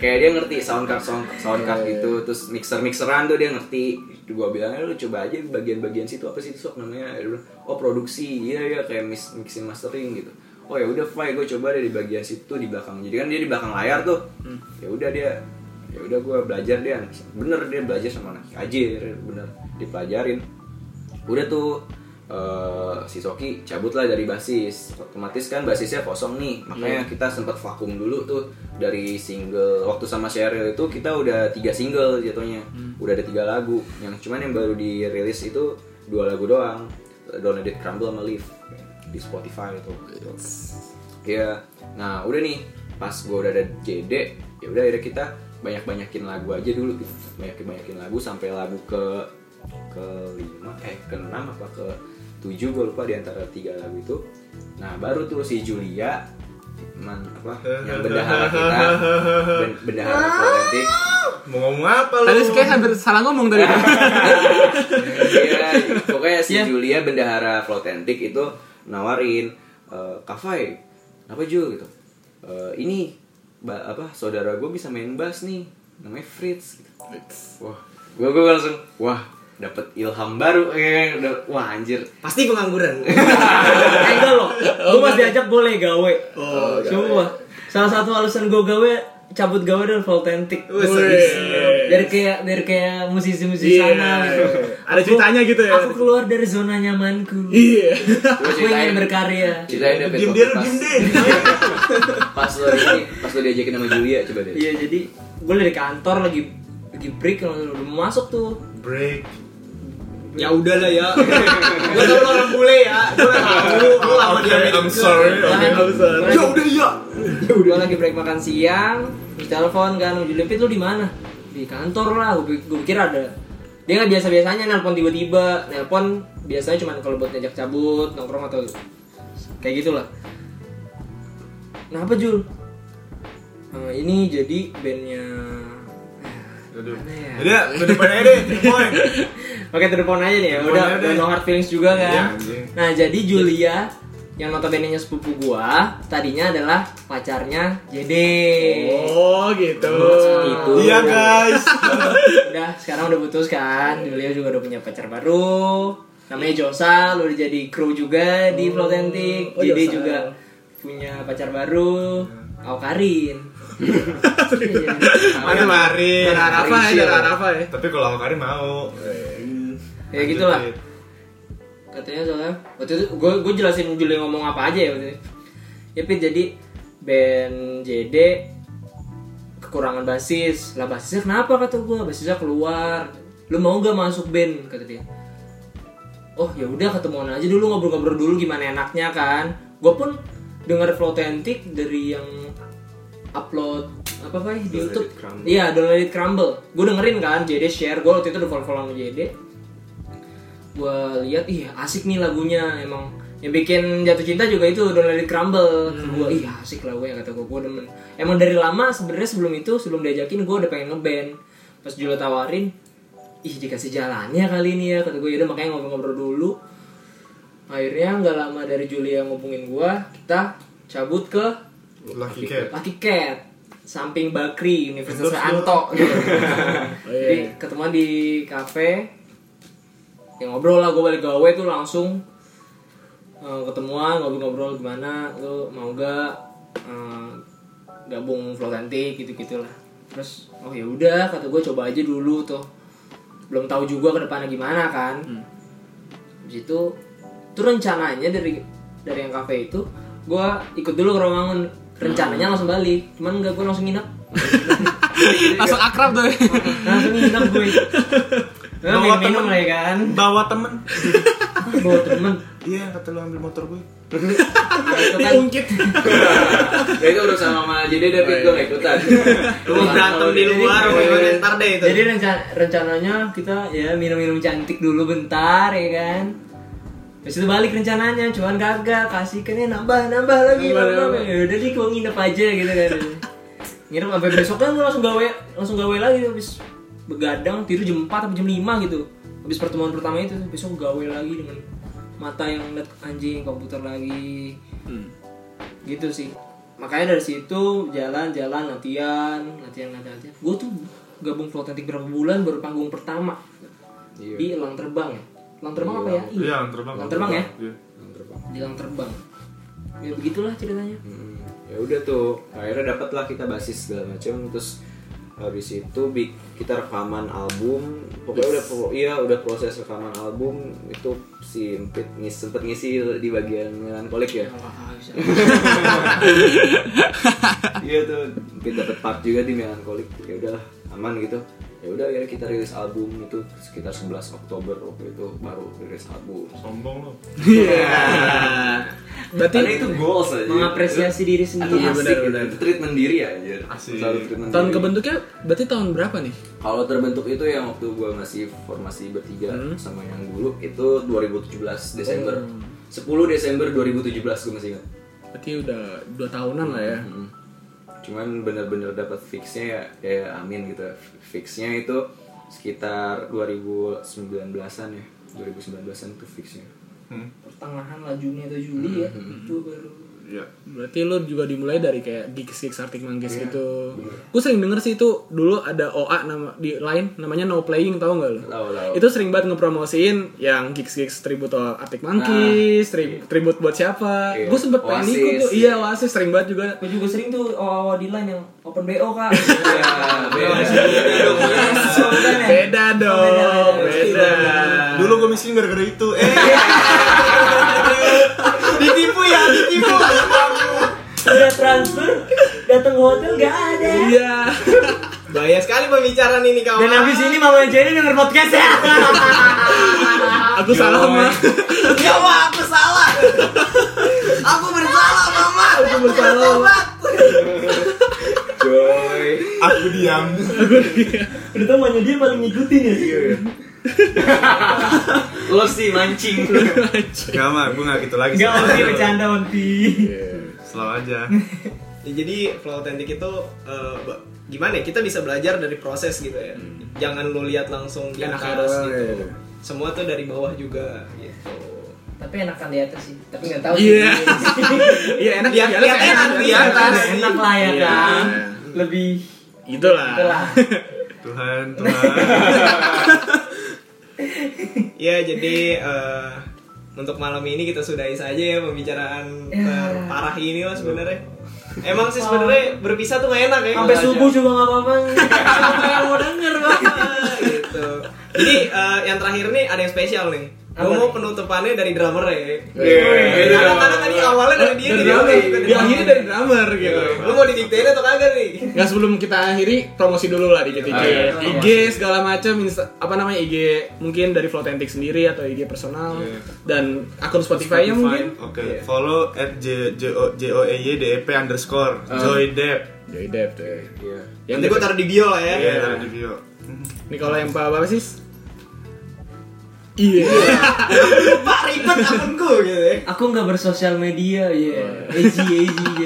kayak dia ngerti sound card sound, sound card gitu terus mixer mixeran tuh dia ngerti. Gua bilangnya lu coba aja bagian-bagian situ apa sih sok namanya? Bilang, oh produksi. Iya iya kayak mix, mixing mastering gitu. Oh ya udah fine gue coba deh di bagian situ di belakang. Jadi kan dia di belakang layar tuh. Ya udah dia ya udah gue belajar dia. Bener dia belajar sama anak aja bener. Dipelajarin. Udah tuh eh, si Soki cabut lah dari basis. Otomatis kan basisnya kosong nih. Makanya kita sempat vakum dulu tuh dari single. Waktu sama Cheryl itu kita udah tiga single jatuhnya. Udah ada tiga lagu. Yang cuman yang baru dirilis itu dua lagu doang. It Crumble sama Live di Spotify itu gitu. ya nah udah nih. Pas gue udah ada JD ya udah akhirnya kita banyak banyakin lagu aja dulu. Gitu banyak banyakin lagu sampai lagu ke ke lima eh ke enam apa ke tujuh gue lupa di antara tiga lagu itu nah baru tuh si Julia man apa yang bendahara kita ben- bendahara Florentik Mau ngomong apa lu? Tadi kayak hampir salah ngomong tadi. Iya, pokoknya si Iya. Julia bendahara Flotentik itu nawarin eh Kafai, apa Ju gitu. "Eh, ini apa saudara gue bisa main bass nih, namanya Fritz. Gitu. Wah, gue gue langsung wah dapat ilham baru udah wah anjir Pasti pengangguran. Eh, enggak loh. Gue pas diajak boleh gawe. Oh, Sumpah. Salah satu alasan gue gawe cabut gawe dari Voltentic. Dari kayak dari kayak musisi-musisi Iya. sana gitu. Ada ceritanya gitu ya. Aku keluar dari zona nyamanku. Iya. Coba Aku ingin berkarya. ceritain deh dia deh. pas lo ini pas lo diajakin sama Julia coba deh Iya jadi gue dari kantor lagi lagi break udah mau masuk tuh. Break. Ya udahlah ya. Gua tau lo orang bule ya. Gua tahu lu lama Oke, di Amerika. I'm sorry. Lagi- I'm sorry. Ya udah iya. gue lagi break makan siang terus telepon kan Julian Pit lu di mana di kantor lah gue pikir ada dia nggak biasa biasanya nelpon tiba-tiba nelpon biasanya cuma kalau buat ngajak cabut nongkrong atau kayak gitulah kenapa Jul Eh, ini jadi bandnya Aduh. Mana ya? Aja deh, point. Oke telepon aja nih ya, udah, aja udah no hard feelings juga Iya, kan. anjing. nah jadi Julia yang notabene nya sepupu gua tadinya adalah pacarnya Jede. Oh gitu. Gitu. Iya guys. udah sekarang udah putus kan Julia juga udah punya pacar baru namanya Josal udah jadi kru juga di Flotentic oh, jadi Josal. juga punya pacar baru Aukarin Iya. Mana mari. Rafa ya, darah Rafa ya. Tapi kalau Alkari mau. ya gitulah. Katanya soalnya waktu itu gue gue jelasin Julia ngomong apa aja ya waktu itu. Ya Pit jadi band JD kekurangan basis. Lah basisnya kenapa kata gue basisnya keluar. Lu mau gak masuk band? Kata dia. Oh ya udah ketemuan aja dulu ngobrol-ngobrol dulu gimana enaknya kan. Gue pun dengar Flotentic dari yang upload apa apa ya di YouTube. Iya download it crumble. Gue dengerin kan JD share. Gue waktu itu udah follow follow sama JD gue lihat ih asik nih lagunya emang. Yang bikin jatuh cinta juga itu download it crumble gue ih asik lah gue kata gue gue demen. Emang dari lama sebenarnya sebelum itu sebelum diajakin gue udah pengen ngeband. Pas Julia tawarin ih dikasih jalannya kali ini ya kata gue yaudah makanya ngobrol-ngobrol dulu. Akhirnya nggak lama dari Julia ngubungin gue kita cabut ke Lucky Cat. Lucky Cat. Samping Bakri Universitas Anto. gitu. jadi ketemuan di kafe. Ya ngobrol lah gue balik gawe tuh langsung. Eh, ketemuan ngobrol-ngobrol gimana lu mau gak eh, gabung Flotantic gitu gitulah terus oh ya udah kata gue coba aja dulu tuh. Belum tahu juga ke depannya gimana kan. Habis itu tuh rencananya dari dari yang kafe itu gue ikut dulu ke Romangun rencananya langsung balik cuman enggak gue langsung nginep Langsung akrab tuh. langsung nginep gue Nah, Bawa minum, minum temen. lah ya kan Bawa temen. bawa temen Iya, kata lu ambil motor gue. Ya, itu kan Diungkit. ya itu urusan sama jadi David gue gak ikutan Lu berantem di luar, mau komentar deh itu. jadi renca- rencananya kita ya minum-minum cantik dulu bentar ya kan Terus itu balik rencananya, cuman kagak kasihkannya nambah nambah lagi Nambah, nambah. nambah. Ya udah nih gua nginep aja gitu kan. nginep sampai besoknya gua langsung gawe langsung gawe lagi habis begadang tidur jam 4 atau jam 5 gitu. Habis pertemuan pertama itu besok gawe lagi dengan mata yang liat anjing komputer lagi. Gitu sih. Makanya dari situ jalan-jalan latihan, latihan latihan. latihan. Gue tuh gabung Flotentic berapa bulan baru panggung pertama Iya. di Elang Terbang ya. Elang Terbang apa ya? Iya, yang terbang. Elang Terbang ya? Iya. Di Elang Terbang. Ya begitulah ceritanya. Hmm, ya udah tuh akhirnya dapat lah kita basis segala macam terus habis itu kita rekaman album pokoknya udah pro- iya udah proses rekaman album itu si Empit ngis sempet ngisi di bagian melankolik ya bisa. iya tuh Empit dapat part juga di melankolik ya udahlah aman gitu ya udah akhirnya kita rilis album itu sekitar 11 Oktober waktu itu baru rilis album Sombong lu. Berarti karena itu goals aja Mengapresiasi diri Itu sendiri. asik benar, gitu. benar. Itu treatment diri ya anjir. Asik. Treatment tahun diri. kebentuknya berarti tahun berapa nih? Kalau terbentuk itu yang waktu gue masih formasi bertiga sama yang dulu itu 2017 Desember. 10 Desember 2017 gue masih ingat. Berarti udah dua tahunan lah ya. Mm. Cuman bener-bener dapat fixnya ya, ya amin gitu. Fixnya itu sekitar 2019-an ya. 2019-an tuh fixnya. Hmm. Pertengahan lah Juni atau Juli ya. Itu baru Iya. Berarti lu juga dimulai dari kayak gigs gigs Arctic Monkeys gitu. Gue sering denger sih itu dulu ada OA nama di lain namanya No Playing tau gak lu? Tahu, tahu. Itu sering banget ngepromosiin yang gigs gigs tribute to Arctic Monkeys, tri- tribute buat siapa. Iya. Gue sempet pengen ikut tuh. iya. Iya, Oasis sering banget juga. Gue juga sering tuh awal-awal di line yang open BO kak. Iya, beda. Beda dong, beda. Dulu gue miskin gara-gara itu. Eh, Ditipu. Udah transfer, datang ke hotel gak ada. Iya. Bahaya sekali pembicaraan ini kawan. Dan habis ini Mama Jenny denger podcast ya. Aku salah mah. Ya Ma, aku salah. aku bersalah, Mama. Aku bersalah. Joy. aku diam. Udah tau dia paling ngikutin ya. Lo sih mancing. Gak mah, gue gak gitu lagi. Gak Onti bercanda Onti. Selalu aja. Ya, jadi flow authentic itu ba- gimana ya? Kita bisa belajar dari proses gitu ya. Jangan lu lihat langsung di atas gitu. ya. Semua tuh dari bawah juga gitu. Tapi enakan di atas sih. Tapi nggak tahu Iya. sih. Iya enak Lihat- ya, lihat enak di atas. Enak lah ya Iya. kan. Lebih Itulah. itulah. Tuhan, Tuhan. Ya jadi eh, untuk malam ini kita sudahi saja ya pembicaraan parah ini lah sebenarnya. Emang sih sebenarnya berpisah tuh gak enak ya. Sampai subuh juga nggak apa-apa. Siapa yang mau denger Bapak? gitu. Jadi eh, yang terakhir nih ada yang spesial nih. Gue mau penutupannya dari drummer ya. Iya. Karena karena tadi awalnya dari dia Dari drummer, dari di akhirnya drummer. dari drummer gitu. Lu mau didiktein atau kagak nih? Nggak sebelum kita akhiri promosi dulu lah dikit-dikit. Oh, iya. IG segala macam apa namanya IG mungkin dari Flotentic sendiri atau IG personal Iya. dan akun Spotify-nya mungkin. Oke, follow at j j o j o e y d e p underscore joy dep. Joy Dev tuh. Iya. Yang Nanti gue taruh di bio lah ya. Iya, ada di bio. Nih kalau yang Pak sih Iya. Pak ribet akunku gitu ya. Aku nggak bersosial media, ya. Gitu.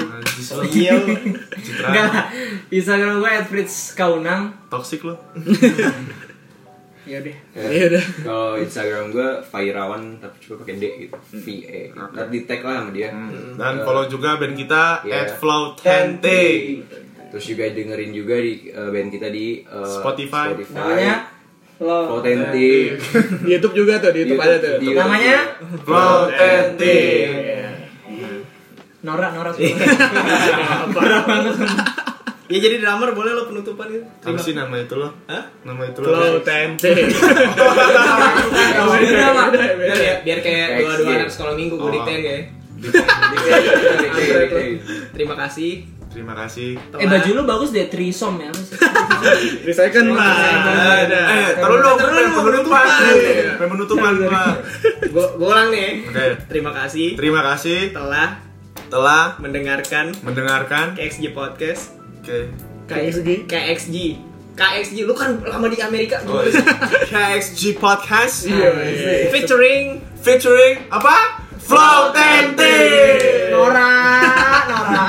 Najis Oh lo. iya. lu. Citra. Enggak lah. Instagram gue @fritz kaunang. Toxic lo. Ya deh. Iya udah. Kalau Instagram gue Fairawan tapi coba pakai D gitu. V E. Ntar di tag lah sama dia. Dan follow juga band kita Iya. at Flow Tente. Terus juga dengerin juga di eh, band kita di eh, Spotify. Namanya lo Authentic. Di YouTube juga tuh, di YouTube ada tuh. Di- namanya Flow Tente. Nora Nora. Ya jadi drummer boleh lo penutupan gitu. Apa sih nama itu lo? Hah? Nama itu lo? Flow Tente. Beda, Biar, ya- biar kayak dua-dua anak sekolah minggu gue Oh. dikten ya. Iya. Terima kasih. Terima kasih. Eh baju lu bagus deh trisom ya. Recycle lah. Ada. Eh, Taruh pengen dulu, penutupan. penutupan. Pengen penutupan, Pak. Gue ulang nih. Oke. Terima kasih Terima kasih telah telah mendengarkan mendengarkan. KXG Podcast Oke. KXG. KXG KXG lu kan lama di Amerika Oh? KXG Podcast Iya, iya. featuring featuring apa? Flow Tente. Nora Nora.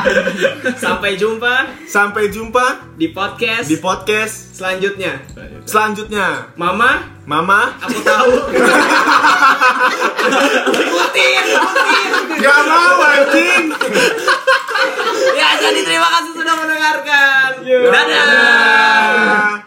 sampai jumpa Sampai jumpa di podcast di podcast selanjutnya selanjutnya. Mama Mama, aku tahu ikutin ikutin gak mau anjing. ya jadi terima kasih sudah mendengarkan dadah